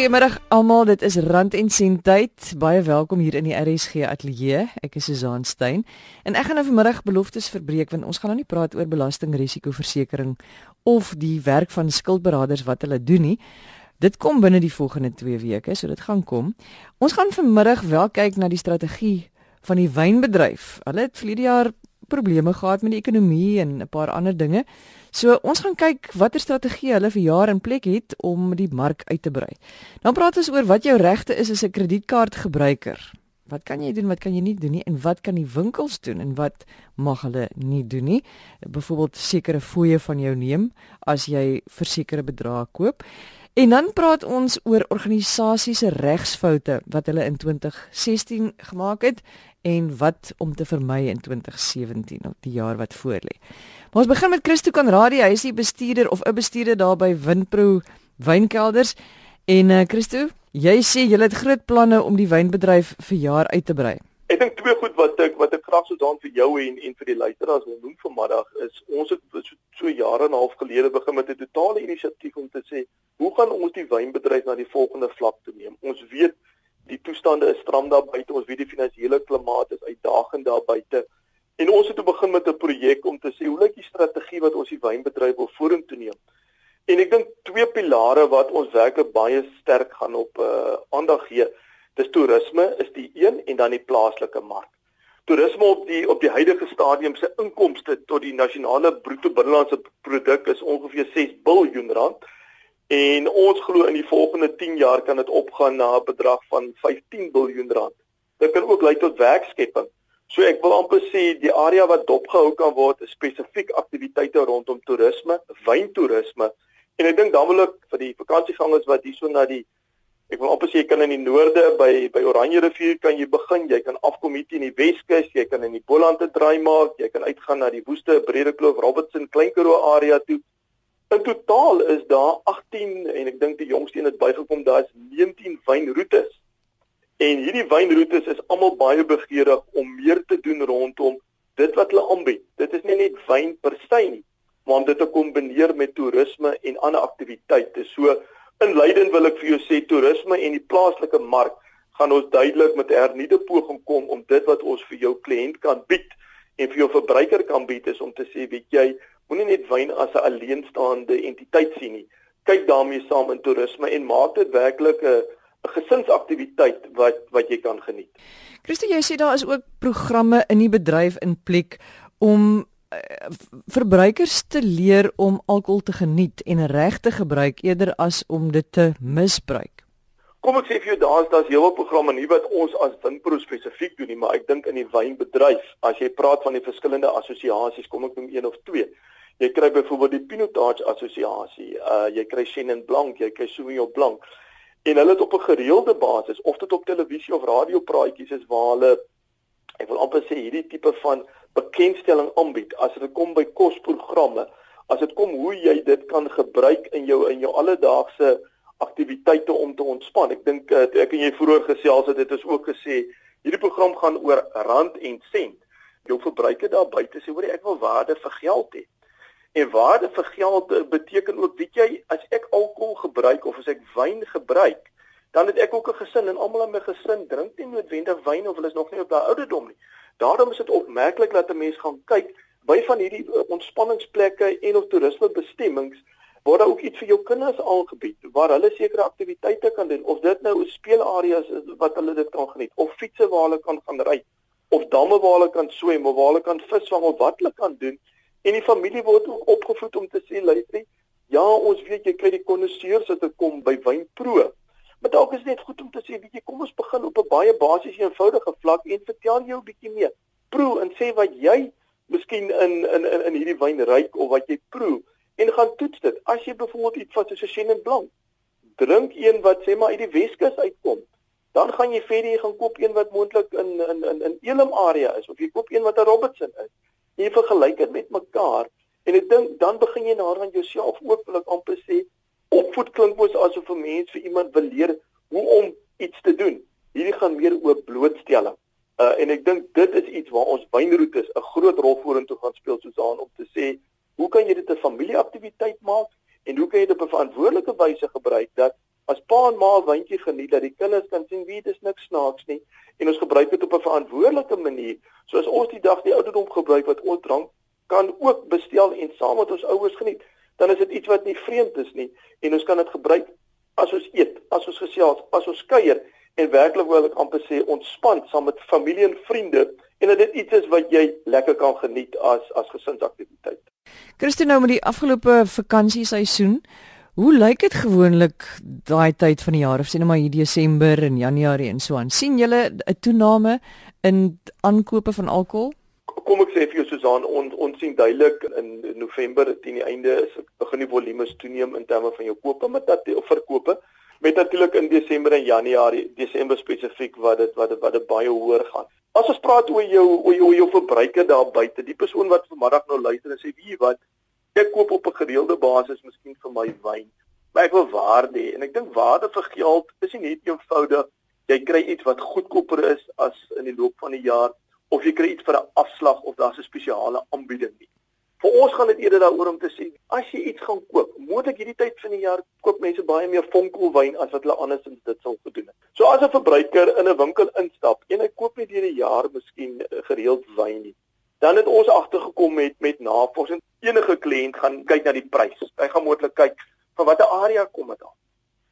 Goeiemôre almal, dit is Rand en Sent tyd. Baie welkom hier in die RSG ateljee. Ek is Susan Stein en ek gaan nou vanmiddag beloftes verbreek want ons gaan nou nie praat oor belastingrisikoversekering of die werk van skuldberaders wat hulle doen nie. Dit kom binne die volgende 2 weke, so dit gaan kom. Ons gaan vanmiddag wel kyk na die strategie van die wynbedryf. Hulle het vir die jaar probleme gehad met die ekonomie en 'n paar ander dinge. So ons gaan kyk watter strategie hulle vir jaar in plek het om die mark uit te brei. Dan praat ons oor wat jou regte is as 'n kredietkaartgebruiker. Wat kan jy doen, wat kan jy nie doen nie en wat kan die winkels doen en wat mag hulle nie doen nie? Byvoorbeeld sekere fooie van jou neem as jy versekerde bedrae koop. En dan praat ons oor organisasies se regsfoute wat hulle in 2016 gemaak het en wat om te vermy in 2017 of die jaar wat voorlê. Maar ons begin met Christo Conradie, hy is die bestuurder of 'n bestuurder daar by Windpro Wynkelders. En uh, Christo, jy sê jy het groot planne om die wynbedryf vir jaar uit te brei. Ek dink twee goed wat ek wat ek graag sou daan vir jou en en vir die luisteraars wil noem vanmiddag is ons het so, so jare en 'n half gelede begin met 'n totale inisiatief om te sê hoe gaan ons die wynbedryf na die volgende vlak toe neem? Ons weet die toestande is stram daar buite. Ons weet die finansiële klimaat is uitdagend daar buite. En ons het toe begin met 'n projek om te sê hoe lyk die strategie wat ons die wynbedryf wil vorentoe neem. En ek dink twee pilare wat ons werklik baie sterk gaan op uh, aandag gee. Dis toerisme is die een en dan die plaaslike mark. Toerisme op die op die huidige stadium se inkomste tot die nasionale bruto binnelandse produk is ongeveer 6 miljard rand. En ons glo in die volgende 10 jaar kan dit opgaan na 'n bedrag van 15 miljard rand. Dit kan ook lei tot werkskepping. So ek wil amper sê die area wat dopgehou kan word is spesifiek aktiwiteite rondom toerisme, wyntoerisme. En ek dink dan wil ek vir die vakansiegangers wat hierso na die ek wil amper sê jy kan in die noorde by by Oranje rivier kan jy begin, jy kan afkom hier teen die Weskus, jy kan in die Boland te draai maak, jy kan uitgaan na die Woeste, Bredekloof, Robertson, Klein Karoo area toe. In totaal is daar 18 en ek dink die jongste een het bygekom, daar is 19 wynroetes. En hierdie wynroetes is almal baie begeerig om meer te doen rondom dit wat hulle aanbied. Dit is nie net wyn per se nie, maar dit te kombineer met toerisme en ander aktiwiteite. So in Leiden wil ek vir jou sê toerisme en die plaaslike mark gaan ons duidelik met 'n hernieude poging kom om dit wat ons vir jou kliënt kan bied en vir jou verbruiker kan bied is om te sê weet jy moenie net wyn as 'n alleenstaande entiteit sien nie. Kyk daarmee saam in toerisme en maak dit werklik 'n 'n gesinsaktiwiteit wat wat jy kan geniet. Christo, jy sê daar is ook programme in die bedryf in plek om uh, verbruikers te leer om alkohol te geniet en reg te gebruik eerder as om dit te misbruik. Kom ek sê vir jou daar's daar's heelwat programme nie wat ons as Winpro spesifiek doen nie, maar ek dink in die wynbedryf, as jy praat van die verskillende assosiasies, kom ek noem een of twee. Jy kry byvoorbeeld die Pinotage Assosiasie, uh jy kry Chenin Blanc, jy kry Sauvignon Blanc. En hulle het op 'n gereelde basis of dit op televisie of radio praatjies is waar hulle ek wil amper sê hierdie tipe van bekendstelling aanbied as dit kom by kosprogramme, as dit kom hoe jy dit kan gebruik in jou in jou alledaagse aktiwiteite om te ontspan. Ek dink uh, ek en jy vroeër gesels het dit is ook gesê hierdie program gaan oor rand en sent. Jou verbruiker daar buite sê hoor ek wil waarde vir geld hê. En waarde vir geld eh, beteken ook, weet jy, as ek alkohol gebruik of as ek wyn gebruik, dan het ek ook 'n gesin en almal in my gesin drink nie noodwendig wyn of hulle is nog nie op daai ouderdom nie. Daarom is dit opmerklik dat 'n mens gaan kyk by van hierdie eh, ontspanningsplekke en of toerismebestemmings word daar ook iets vir jou kinders aangebied waar hulle sekere aktiwiteite kan doen of dit nou 'n speelareas is wat hulle dit kan geniet of fietses waar hulle kan gaan ry of damme waar hulle kan swem of waar hulle kan visvang of wat hulle kan doen En die familie word ook opgevoed om te sê, luister, ja, ons weet jy kry die konnisseurs as dit kom by wynproe. Maar dalk is dit goed om te sê, weet jy, kom ons begin op 'n baie basiese eenvoudige vlak en vertel jou 'n bietjie meer. Proe en sê wat jy miskien in in in in hierdie wyn ruik of wat jy proe en gaan toets dit. As jy byvoorbeeld iets van soos 'n Chenin Blanc drink een wat sê maar uit die Weskus uitkom, dan gaan jy verder jy gaan koop een wat moontlik in in in in Elim area is of jy koop een wat 'n Robertson is jy vergelyk dit met mekaar en ek dink dan begin jy nader aan jouself ook wil ek amper sê opvoed klink mos asof 'n mens vir iemand wil leer hoe om iets te doen. Hierdie gaan meer oor blootstelling. Uh en ek dink dit is iets waar ons wynroetes 'n groot rol vorentoe gaan speel soos aan om te sê hoe kan jy dit 'n familieaktiwiteit maak en hoe kan jy dit op 'n verantwoordelike wyse gebruik dat As pa en ma 'n wyntjie geniet dat die kinders kan sien wie dit is niks snaaks nie en ons gebruik dit op 'n verantwoordelike manier. Soos ons die dag die ouderdom gebruik wat ons drank kan ook bestel en saam met ons ouers geniet, dan is dit iets wat nie vreemd is nie en ons kan dit gebruik as ons eet, as ons gesels, as ons kuier en werklik wil ek amper sê ontspan saam met familie en vriende en dat dit iets is wat jy lekker kan geniet as as gesinsaktiwiteit. Christine nou met die afgelope vakansieseisoen, hoe lyk dit gewoonlik daai tyd van die jaar of sê net maar hier Desember en Januarie en so aan? sien julle 'n toename in aankope van alkohol? Kom ek sê vir jou Susan, ons ons sien duidelik in November teen die einde is begin die volume toeneem in terme van jou kope met dat of verkope met natuurlik in Desember en Januarie, Desember spesifiek wat dit wat dit wat dit baie hoër gaan. As ons praat oor jou oor jou, jou verbruiker daar buite, die persoon wat vanmiddag nou luister en sê wie wat ek koop op 'n gereelde basis miskien vir my wyn, maar ek wil waarde hê en ek dink waarde vir geld is nie net eenvoudig jy kry iets wat goedkoper is as in die loop van die jaar of jy kry iets vir 'n afslag of daar's 'n spesiale aanbieding nie. Vir ons gaan dit eerder daaroor om te sê as jy iets gaan koop, moontlik hierdie tyd van die jaar koop mense baie meer vonkelwyn as wat hulle andersins dit sou gedoen het. So as 'n verbruiker in 'n winkel instap en hy koop nie deur die jaar miskien gereeld wyn nie, dan het ons agtergekom met met navorsing. Enige kliënt gaan kyk na die prys. Hy gaan moontlik kyk van watter area kom dit aan.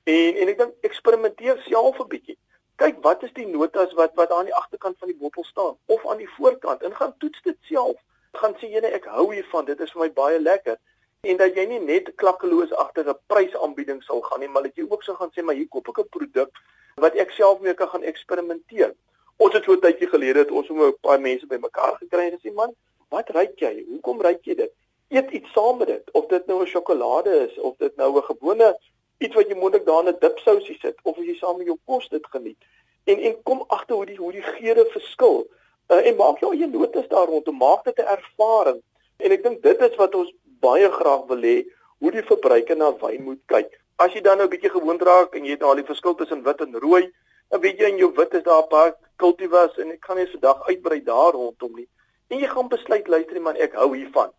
En en ek dink eksperimenteer self 'n bietjie. Kyk wat is die notas wat wat aan die agterkant van die bottel staan of aan die voorkant en gaan toets dit self gaan sê jene ek hou hiervan dit is vir my baie lekker en dat jy nie net klakkeloos agter 'n prysaanbieding sal gaan nie maar dat jy ook sou gaan sê maar hier koop ek 'n produk wat ek self mee kan gaan eksperimenteer ons het so 'n tydjie gelede het ons 'n paar mense bymekaar gekry en gesê man wat ruik jy hoekom ruik jy dit eet iets saam met dit of dit nou 'n sjokolade is of dit nou 'n gewone iets wat jy moontlik daar in 'n dipsousie sit of as jy saam met jou kos dit geniet en en kom agter hoe die hoe die geure verskil Uh, en maak jou eie notas daar rondom, maak dit 'n ervaring. En ek dink dit is wat ons baie graag wil hê, hoe die verbruiker na wyn moet kyk. As jy dan nou 'n bietjie gewoond raak en jy het al die verskil tussen wit en rooi, dan weet jy in jou wit is daar 'n paar cultivars en ek kan nie vandag uitbrei daar rondom nie. En jy gaan besluit luister man, ek hou hiervan.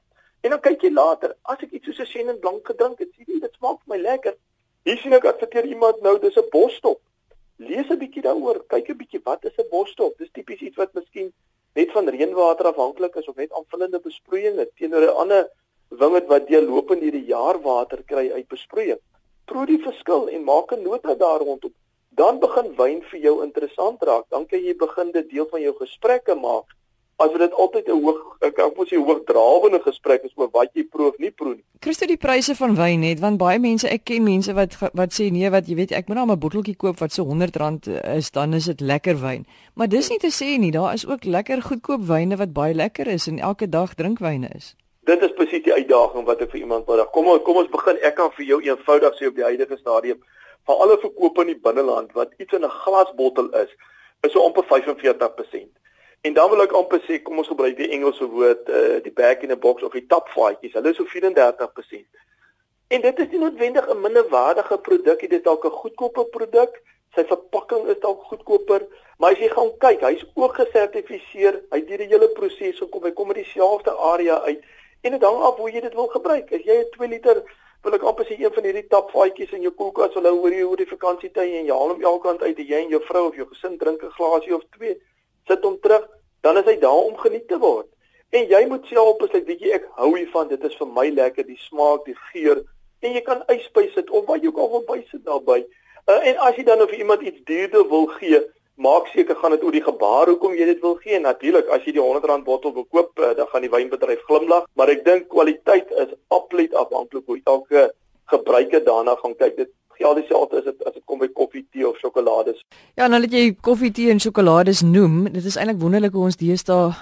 En dan kyk jy later, as ek iets soos 'n Chenin blank gedrink het, sien jy dit smaak vir my lekker. Hier sien ek adverteer iemand nou, dis 'n bosstop lees 'n bietjie daaroor, kyk 'n bietjie wat is 'n bosstop? Dis tipies iets wat miskien net van reënwater afhanklik is of net aanvullende besproeiing teenoor 'n ander wingerd wat deurlopend hierdie jaar water kry uit besproeiing. Proe die verskil en maak 'n nota daar rondom. Dan begin wyn vir jou interessant raak. Dan kan jy begin dit deel van jou gesprekke maak as dit altyd 'n hoog ek kan mos sê hoogdrawende gesprek is oor wat jy proef nie proe nie. Christo die pryse van wyn net want baie mense ek ken mense wat wat sê nee wat jy weet ek moet nou 'n botteltjie koop wat so R100 is dan is dit lekker wyn. Maar dis nie te sê nie, daar is ook lekker goedkoop wyne wat baie lekker is en elke dag drinkwyne is. Dit is presies die uitdaging wat ek vir iemand wil. Kom ons kom ons begin ek kan vir jou eenvoudig sê op die huidige stadium van alle verkope in die binneland wat iets in 'n glasbottel is, is so amper 45%. En dan wil ek amper sê kom ons gebruik die Engelse woord uh die back in a box of die tapfaatjies. Hulle is so 34%. En dit is nie noodwendig 'n minderwaardige produk nie, dit is dalk 'n goedkoper produk. Sy verpakking is dalk goedkoper, maar as jy gaan kyk, hy's ook gesertifiseer. Hy het deur die hele proses gekom. Hy kom uit dieselfde area uit. En dit hang af hoe jy dit wil gebruik. As jy 'n 2 liter wil ek amper sê een van hierdie tapfaatjies in jou koelkas wil hou oor die oor die vakansietyd en jy haal hom elke kant uit en jy en jou vrou of jou gesin drink 'n glasie of twee sit hom terug, dan is hy daar om geniet te word. En jy moet self besluit, weet jy, ek hou hiervan, dit is vir my lekker, die smaak, die geur en jy kan ysby sit of wat jy ook al wil bysit daarbey. Uh, en as jy dan of iemand iets duurder wil gee, maak seker gaan dit oor die gebaar hoekom jy dit wil gee. Natuurlik, as jy die R100 bottel wil koop, uh, dan gaan die wynbedryf glimlag, maar ek dink kwaliteit is absoluut afhanklik hoe elke gebruiker daarna gaan kyk. Dit geld dieselfde as dit as dit kom by koffie, tee of sjokolades. Ja, nou dat jy koffie, tee en sjokolades noem, dit is eintlik wonderlik hoe ons deesdae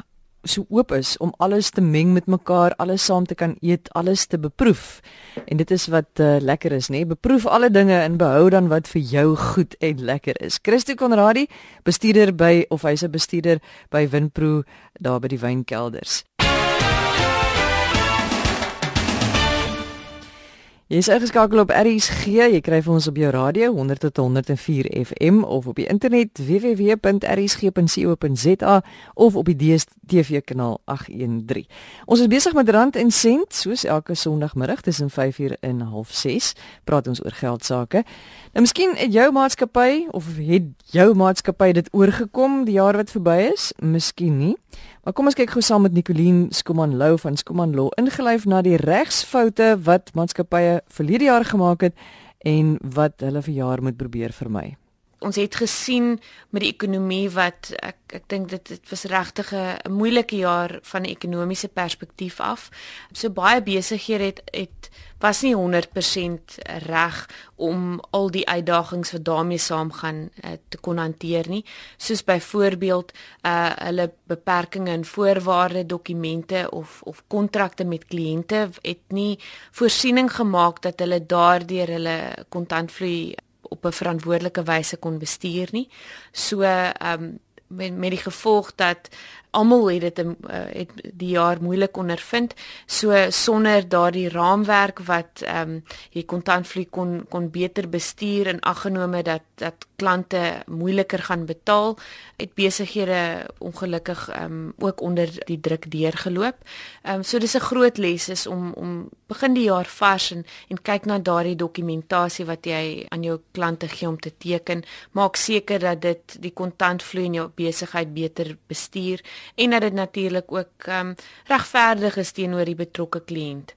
so oop is om alles te meng met mekaar, alles saam te kan eet, alles te beproef. En dit is wat uh, lekker is, nê? Beproef alle dinge en behou dan wat vir jou goed en lekker is. Christo Konradi, bestuurder by of hy's 'n bestuurder by Winpro daar by die wynkelders. Jy is ingeskakel op RSG. Jy kry vir ons op jou radio 100 tot 104 FM of op die internet www.rsg.co.za of op die DStv kanaal 813. Ons is besig met Rand en Sent soos elke Sondagmiddag tussen 5:00 en 6:30. Praat ons oor geld sake. Nou miskien het jou maatskappy of het jou maatskappy dit oorgekom die jaar wat verby is? Miskien nie. Maar kom ons kyk gou saam met Nicoline Skuman Lou van Skuman Law ingelyf na die regsfoute wat maatskappye verlede jaar gemaak het en wat hulle vir jaar moet probeer vermy. Ons het gesien met die ekonomie wat ek ek dink dit dit was regtig 'n moeilike jaar van 'n ekonomiese perspektief af. So baie besighede het het was nie 100% reg om al die uitdagings wat daarmee saamgaan uh, te kon hanteer nie soos byvoorbeeld uh hulle beperkings in voorwaarde dokumente of of kontrakte met kliënte het nie voorsiening gemaak dat hulle daardeur hulle kontantvloei op 'n verantwoordelike wyse kon bestuur nie so um met met die gevolg dat almal het dit uh, het die jaar moeilik ondervind so sonder daardie raamwerk wat ehm um, die kontantvloei kon kon beter bestuur en aggenome dat dat klante moeiliker gaan betaal het besighede ongelukkig ehm um, ook onder die druk deurgeloop. Ehm um, so dis 'n groot les is om om begin die jaar vars en en kyk na daardie dokumentasie wat jy aan jou klante gee om te teken. Maak seker dat dit die kontantvloei in jou besigheid beter bestuur en dat dit natuurlik ook ehm um, regverdig is teenoor die betrokke kliënt.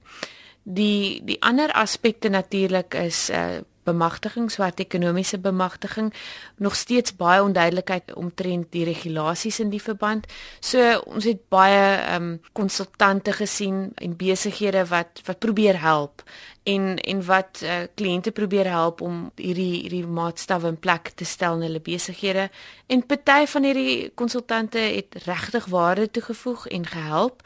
Die die ander aspekte natuurlik is uh bemagtiging, swart ekonomiese bemagtiging, nog steeds baie onduidelikheid omtrent die regulasies in die verband. So ons het baie ehm um, konsultante gesien en besighede wat wat probeer help en en wat uh, kliënte probeer help om hierdie hierdie maatstawwe in plek te stel in hulle besighede. En party van hierdie konsultante het regtig waarde toegevoeg en gehelp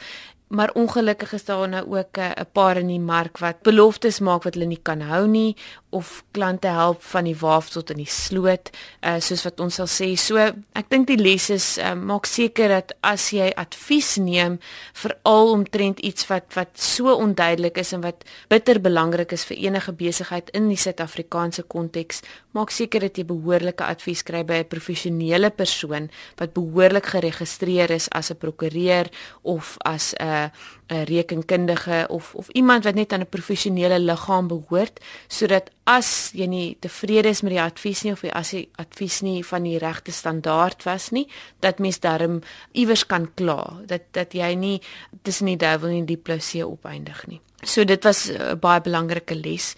maar ongelukkig is daar nou ook 'n uh, paar in die mark wat beloftes maak wat hulle nie kan hou nie of klante help van die waaf tot in die sloot uh, soos wat ons sal sê. So ek dink die les is uh, maak seker dat as jy advies neem veral omtrent iets wat wat so onduidelik is en wat bitter belangrik is vir enige besigheid in die Suid-Afrikaanse konteks maak seker dat jy behoorlike advies kry by 'n professionele persoon wat behoorlik geregistreer is as 'n prokureur of as 'n 'n rekenkundige of of iemand wat net aan 'n professionele liggaam behoort sodat as jy nie tevrede is met die advies nie of as die advies nie van die regte standaard was nie dat mens darm iewers kan kla dat dat jy nie tussen die duiwel en die plosie opeindig nie So dit was 'n uh, baie belangrike les.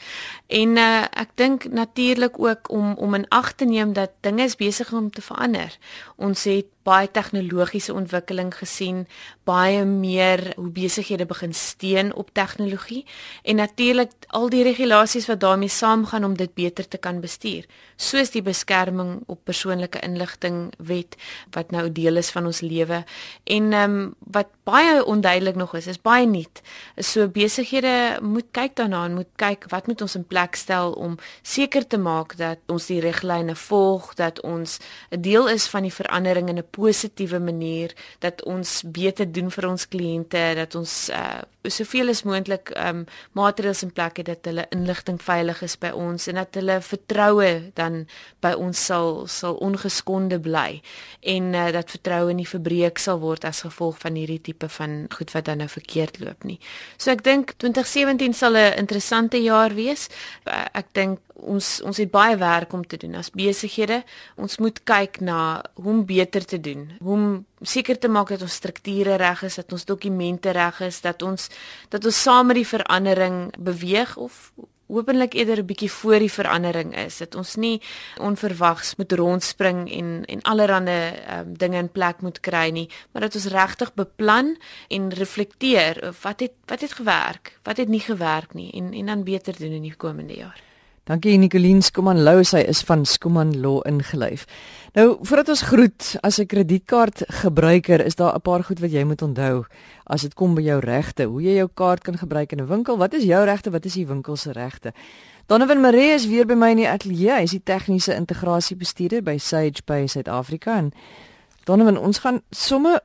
En uh, ek dink natuurlik ook om om in ag te neem dat dinge is besig om te verander. Ons het baie tegnologiese ontwikkeling gesien, baie meer hoe besighede begin steun op tegnologie en natuurlik al die regulasies wat daarmee saamgaan om dit beter te kan bestuur, soos die beskerming op persoonlike inligting wet wat nou deel is van ons lewe en ehm um, wat baie onduidelik nog is, is baie nuut. So besighede moet kyk daarna en moet kyk wat moet ons in plek stel om seker te maak dat ons die riglyne volg, dat ons 'n deel is van die verandering in 'n positiewe manier dat ons beter doen vir ons kliënte dat ons uh, soveel as moontlik um, maatreëls in plek het dat hulle inligting veilig is by ons en dat hulle vertroue dan by ons sal sal ongeskonde bly en uh, dat vertroue nie verbreek sal word as gevolg van hierdie tipe van goed wat dan nou verkeerd loop nie. So ek dink 2017 sal 'n interessante jaar wees. Uh, ek dink ons ons het baie werk om te doen as besighede. Ons moet kyk na hoe om beter te doen. Hoe om seker te maak dat ons strukture reg is, dat ons dokumente reg is, dat ons dat ons saam met die verandering beweeg of hopelik eerder 'n bietjie voor die verandering is dat ons nie onverwags moet rondspring en en allerlei um, dinge in plek moet kry nie maar dat ons regtig beplan en reflekteer wat het wat het gewerk wat het nie gewerk nie en en dan beter doen in die komende jaar Dankie Nicoline Skuman Lou, sy is van Skuman Law ingelyf. Nou, voordat ons groet, as 'n kredietkaart gebruiker, is daar 'n paar goed wat jy moet onthou as dit kom by jou regte. Hoe jy jou kaart kan gebruik in 'n winkel, wat is jou regte, wat is die winkel se regte? Donovan Maree is weer by my in die ateljee. Hy is die tegniese integrasiebestuurder by Sage Pay Suid-Afrika en Donovan, ons gaan somme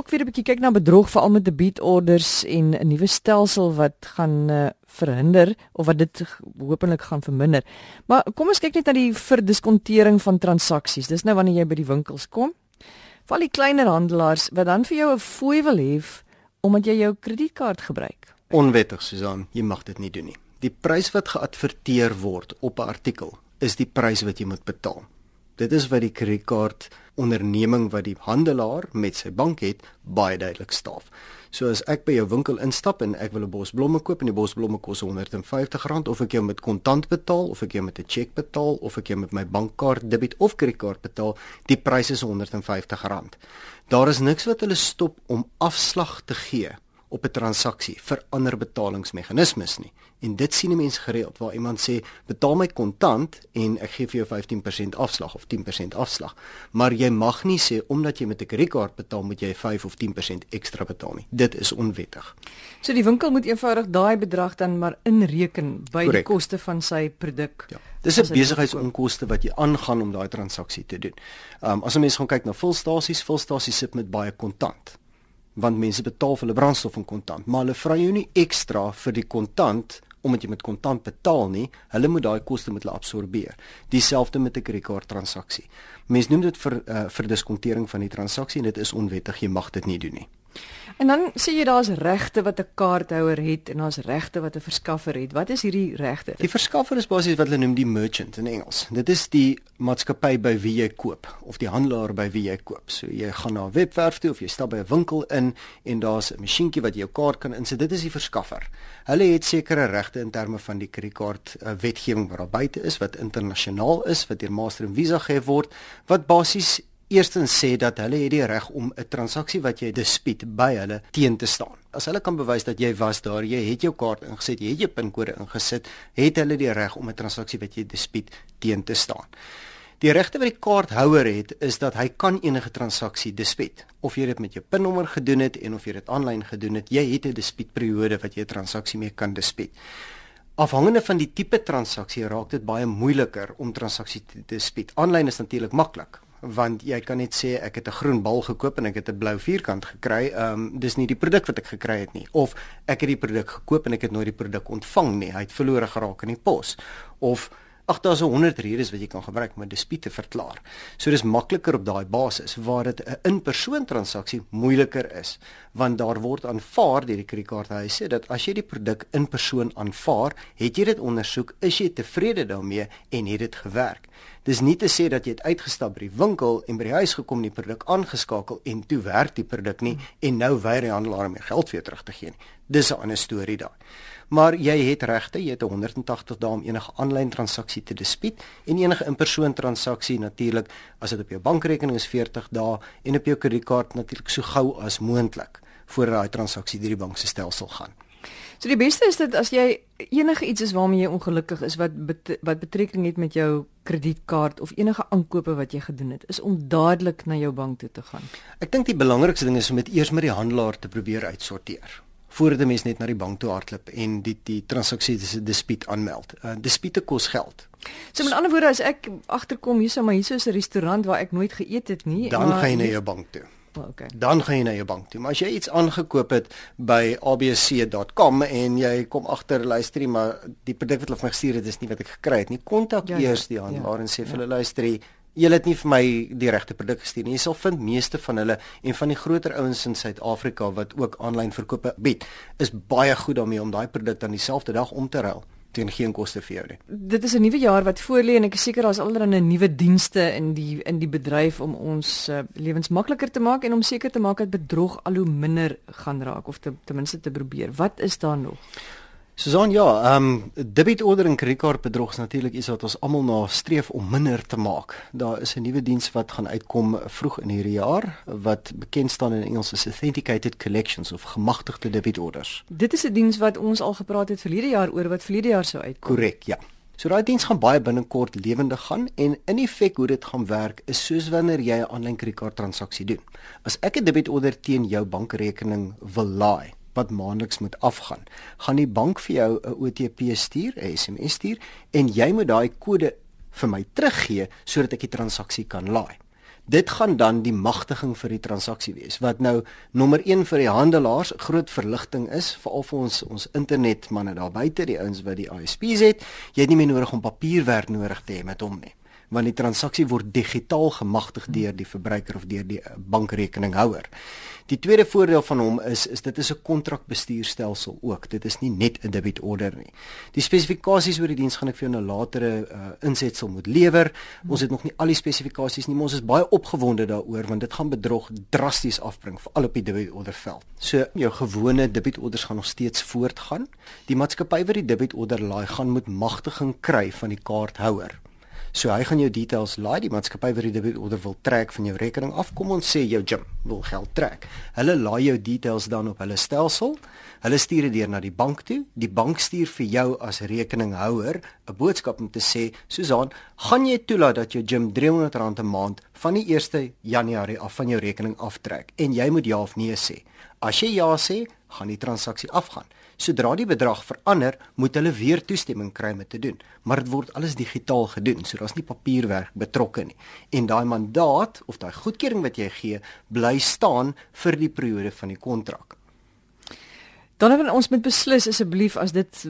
ook weer 'n bietjie kyk na bedrog veral met debietorders en 'n nuwe stelsel wat gaan uh, verhinder of wat dit hopelik gaan verminder. Maar kom ons kyk net na die verdiskontering van transaksies. Dis nou wanneer jy by die winkels kom. Val die kleiner handelaars wat dan vir jou 'n fooi wil hê omdat jy jou kredietkaart gebruik. Onwettig, Susan, jy mag dit nie doen nie. Die prys wat geadverteer word op 'n artikel is die prys wat jy moet betaal. Dit is wat die kredietkaart onderneming wat die handelaar met sy bank het baie duidelik staaf. So as ek by jou winkel instap en ek wil 'n bos blomme koop en die bos blomme kos R150 of ek jou met kontant betaal of ek jou met 'n cheque betaal of ek jou met my bankkaart debit of kredietkaart betaal, die prys is R150. Daar is niks wat hulle stop om afslag te gee op 'n transaksie vir ander betalingsmeganismes nie. En dit sien mense gereeld waar iemand sê betaal my kontant en ek gee vir jou 15% afslag of 10% afslag. Maar jy mag nie sê omdat jy met 'n kredietkaart betaal moet jy 5 of 10% ekstra betaal nie. Dit is onwettig. So die winkel moet eenvoudig daai bedrag dan maar inreken by Correct. die koste van sy produk. Ja. Dis 'n besigheidsonkoste wat jy aangaan om daai transaksie te doen. Ehm um, as 'n mens gaan kyk na volstasies, volstasies sit met baie kontant want mense betaal vir hulle brandstof in kontant, maar hulle vra jou nie ekstra vir die kontant omdat jy met kontant betaal nie, hulle moet daai koste met hulle absorbeer. Dieselfde met 'n kredietkaart transaksie. Mense noem dit vir uh, vir diskontering van die transaksie en dit is onwettig, jy mag dit nie doen nie. En dan sê jy daar's regte wat 'n kaarthouer het en daar's regte wat 'n verskaffer het. Wat is hierdie regte? Die verskaffer is basies wat hulle noem die merchant in Engels. Dit is die maatskappy by wie jy koop of die handelaar by wie jy koop. So jy gaan na 'n webwerf toe of jy stap by 'n winkel in en daar's 'n masjienkie wat jou kaart kan insit. Dit is die verskaffer. Hulle het sekere regte in terme van die kredietkaart uh, wetgewing wat daar buite is wat internasionaal is wat deur Master en Visa gegee word wat basies eerstens sê dat hulle het die reg om 'n transaksie wat jy dispuut by hulle teen te staan. As hulle kan bewys dat jy was daar, jy het jou kaart ingesit, jy het jou pinkode ingesit, het hulle die reg om 'n transaksie wat jy dispuut teen te staan. Die regte wat die kaarthouer het is dat hy kan enige transaksie dispuut. Of jy dit met jou pinnommer gedoen het en of jy dit aanlyn gedoen het, jy het 'n dispuutperiode wat jy 'n transaksie mee kan dispuut. Afhangende van die tipe transaksie raak dit baie moeiliker om transaksie te dispuut. Aanlyn is natuurlik maklik want jy kan net sê ek het 'n groen bal gekoop en ek het 'n blou vierkant gekry. Ehm um, dis nie die produk wat ek gekry het nie of ek het die produk gekoop en ek het nooit die produk ontvang nie. Hy het verlore geraak in die pos. Of ag daar's 100 redes wat jy kan gebruik om 'n dispuut te verklaar. So dis makliker op daai basis waar dit 'n in-persoon transaksie moeiliker is want daar word aanvaar deur die kredietkaarthuise dat as jy die produk in persoon aanvaar, het jy dit ondersoek, is jy tevrede daarmee en het dit gewerk. Dis nie te sê dat jy het uitgestap by die winkel en by die huis gekom die produk aangeskakel en toe werk die produk nie en nou weier die handelaar om jou geld jou terug te gee nie. Dis 'n ander storie daai. Maar jy het regte, jy het 180 dae om enige aanlyn transaksie te dispuut en enige in-persoon transaksie natuurlik as dit op jou bankrekening is 40 dae en op jou kredietkaart natuurlik so gou as moontlik voor daai transaksie deur die bank se stelsel gaan. So die beste is dit as jy enige iets is waarmee jy ongelukkig is wat bet wat betrekking het met jou kredietkaart of enige aankope wat jy gedoen het, is om dadelik na jou bank toe te gaan. Ek dink die belangrikste ding is om dit eers met die handelaar te probeer uitsorteer voordat 'n mens net na die bank toe hardloop en die die transaksie dispuut aanmeld. Uh, dispute kos geld. So met ander woorde as ek agterkom hierso maar hierso is 'n restaurant waar ek nooit geëet het nie, dan gaan jy na jou bank toe. Oh, okay. Dan gaan jy na jou bank toe. Maar as jy iets aangekoop het by abc.com en jy kom agter luister, maar die produk wat hulle vir my gestuur het is nie wat ek gekry het nie, kontak ja, ja, eers die handelaar ja, en sê vir ja. hulle luister, Julle het nie vir my die regte produk gestuur nie. Jy sal vind meeste van hulle en van die groter ouens in Suid-Afrika wat ook aanlyn verkope bied, is baie goed daarmee om daai produk dan dieselfde dag om te ruil teen geen koste vir jou nie. Dit is 'n nuwe jaar wat voorlê en ek is seker daar's allerlei nuwe dienste in die in die bedryf om ons uh, lewens makliker te maak en om seker te maak dat bedrog al hoe minder gaan raak of te, ten minste te probeer. Wat is daar nog? Susan ja, ehm um, debietorder en kredietkaart bedrog is natuurlik iets wat ons almal na streef om minder te maak. Daar is 'n nuwe diens wat gaan uitkom vroeg in hierdie jaar wat bekend staan in Engels as authenticated collections of gemagtigde debietorders. Dit is 'n diens wat ons al gepraat het verlede jaar oor wat verlede jaar sou uitkom. Korrek, ja. So daai diens gaan baie binnekort lewendig gaan en in effek hoe dit gaan werk is soos wanneer jy 'n aanlyn kredietkaart transaksie doen. As ek 'n debietorder teen jou bankrekening wil laai, wat maandeliks moet afgaan. Gaan die bank vir jou 'n OTP stuur, 'n SMS stuur en jy moet daai kode vir my teruggee sodat ek die transaksie kan laai. Dit gaan dan die magtiging vir die transaksie wees wat nou nommer 1 vir die handelaars groot verligting is veral vir ons ons internetmanne daar buite die ouens wat die ISP's het. Jy het nie meer nodig om papierwerk nodig te hê met hom nie want die transaksie word digitaal gemagtig deur die verbruiker of deur die bankrekeninghouer. Die tweede voordeel van hom is is dit is 'n kontrakbestuurstelsel ook. Dit is nie net 'n debit order nie. Die spesifikasies oor die diens gaan ek vir jou nou latere uh, insetsel moet lewer. Ons het nog nie al die spesifikasies nie, maar ons is baie opgewonde daaroor want dit gaan bedrog drasties afbring veral op die debit order veld. So jou gewone debit orders gaan nog steeds voortgaan. Die maatskappy wat die debit order laai, gaan moet magtiging kry van die kaarthouer. So hy gaan jou details laai, die maatskappy wat die debit order wil trek van jou rekening af. Kom ons sê jou gym wil geld trek. Hulle laai jou details dan op hulle stelsel. Hulle stuur dit deur na die bank toe. Die bank stuur vir jou as rekeninghouer 'n boodskap om te sê, "Susan, gaan jy toelaat dat jou gym R300 'n maand van die 1 Januarie af van jou rekening aftrek?" En jy moet ja of nee sê. As jy ja sê, gaan die transaksie afgaan. Sodra die bedrag verander, moet hulle weer toestemming kry om dit te doen, maar dit word alles digitaal gedoen, so daar's nie papierwerk betrokke nie. En daai mandaat of daai goedkeuring wat jy gee, bly staan vir die periode van die kontrak. Dan het ons moet beslis asseblief as dit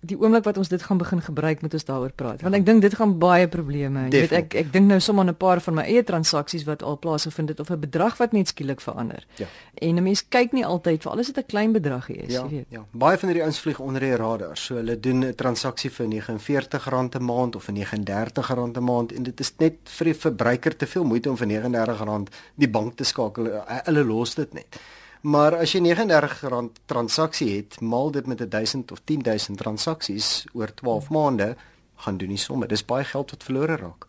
die oomblik wat ons dit gaan begin gebruik moet ons daaroor praat. Want ek dink dit gaan baie probleme jy weet ek ek dink nou sommer 'n paar van my eie transaksies wat al plaasgevind het of 'n bedrag wat net skielik verander. Ja. en 'n mens kyk nie altyd vir alles dit 'n klein bedragie is ja, jy weet. ja. Baie van hierdie ouens vlieg onder die radar. So hulle doen 'n transaksie vir R49 'n maand of vir R39 'n maand en dit is net vir die verbruiker te veel moeite om vir R39 die bank te skakel. Hulle los dit net Maar as jy R39 transaksie het, maal dit met 1000 of 10000 transaksies oor 12 maande, gaan doen nie somme. Dis baie geld wat verlore raak.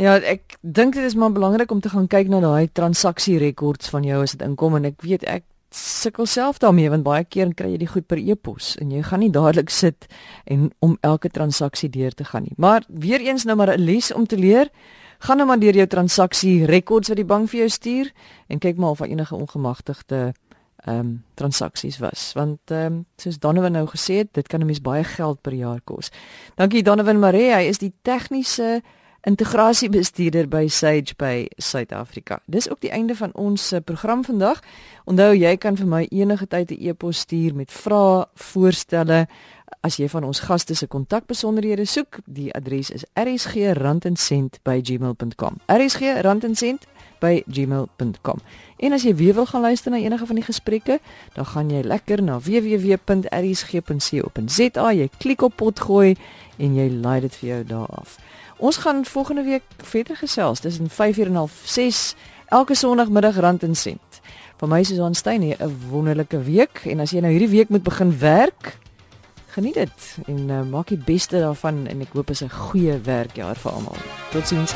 Ja, ek dink dit is maar belangrik om te gaan kyk na daai transaksierekords van jou as dit inkom en ek weet ek sukkel self daarmee want baie keer kry jy die goed per e-pos en jy gaan nie dadelik sit en om elke transaksie deur te gaan nie. Maar weer eens nou maar 'n les om te leer. Gaan nou maar deur jou transaksie rekords wat die bank vir jou stuur en kyk maar of daar enige ongemagtigde ehm um, transaksies was want ehm um, soos Donovan nou gesê het dit kan 'n mens baie geld per jaar kos. Dankie Donovan Maree, hy is die tegniese integrasiebestuurder by Sage by Suid-Afrika. Dis ook die einde van ons uh, program vandag. Onthou jy kan vir my enige tyd 'n e-pos stuur met vrae, voorstelle as jy van ons gaste se kontakbesonderhede soek. Die adres is rsg@randencent@gmail.com. rsg@randencent@gmail.com. En as jy weer wil gaan luister na enige van die gesprekke, dan gaan jy lekker na www.rsg.co.za, jy klik op potgooi en jy laai dit vir jou daar af. Ons gaan volgende week verder gesels tussen 5:30 en 6 elke sonoggmiddag rand en sent. Vir my is Susan Steyn hier 'n wonderlike week en as jy nou hierdie week moet begin werk, geniet dit en uh, maak die beste daarvan en ek hoop dit is 'n goeie werkjaar vir almal. Totsiens.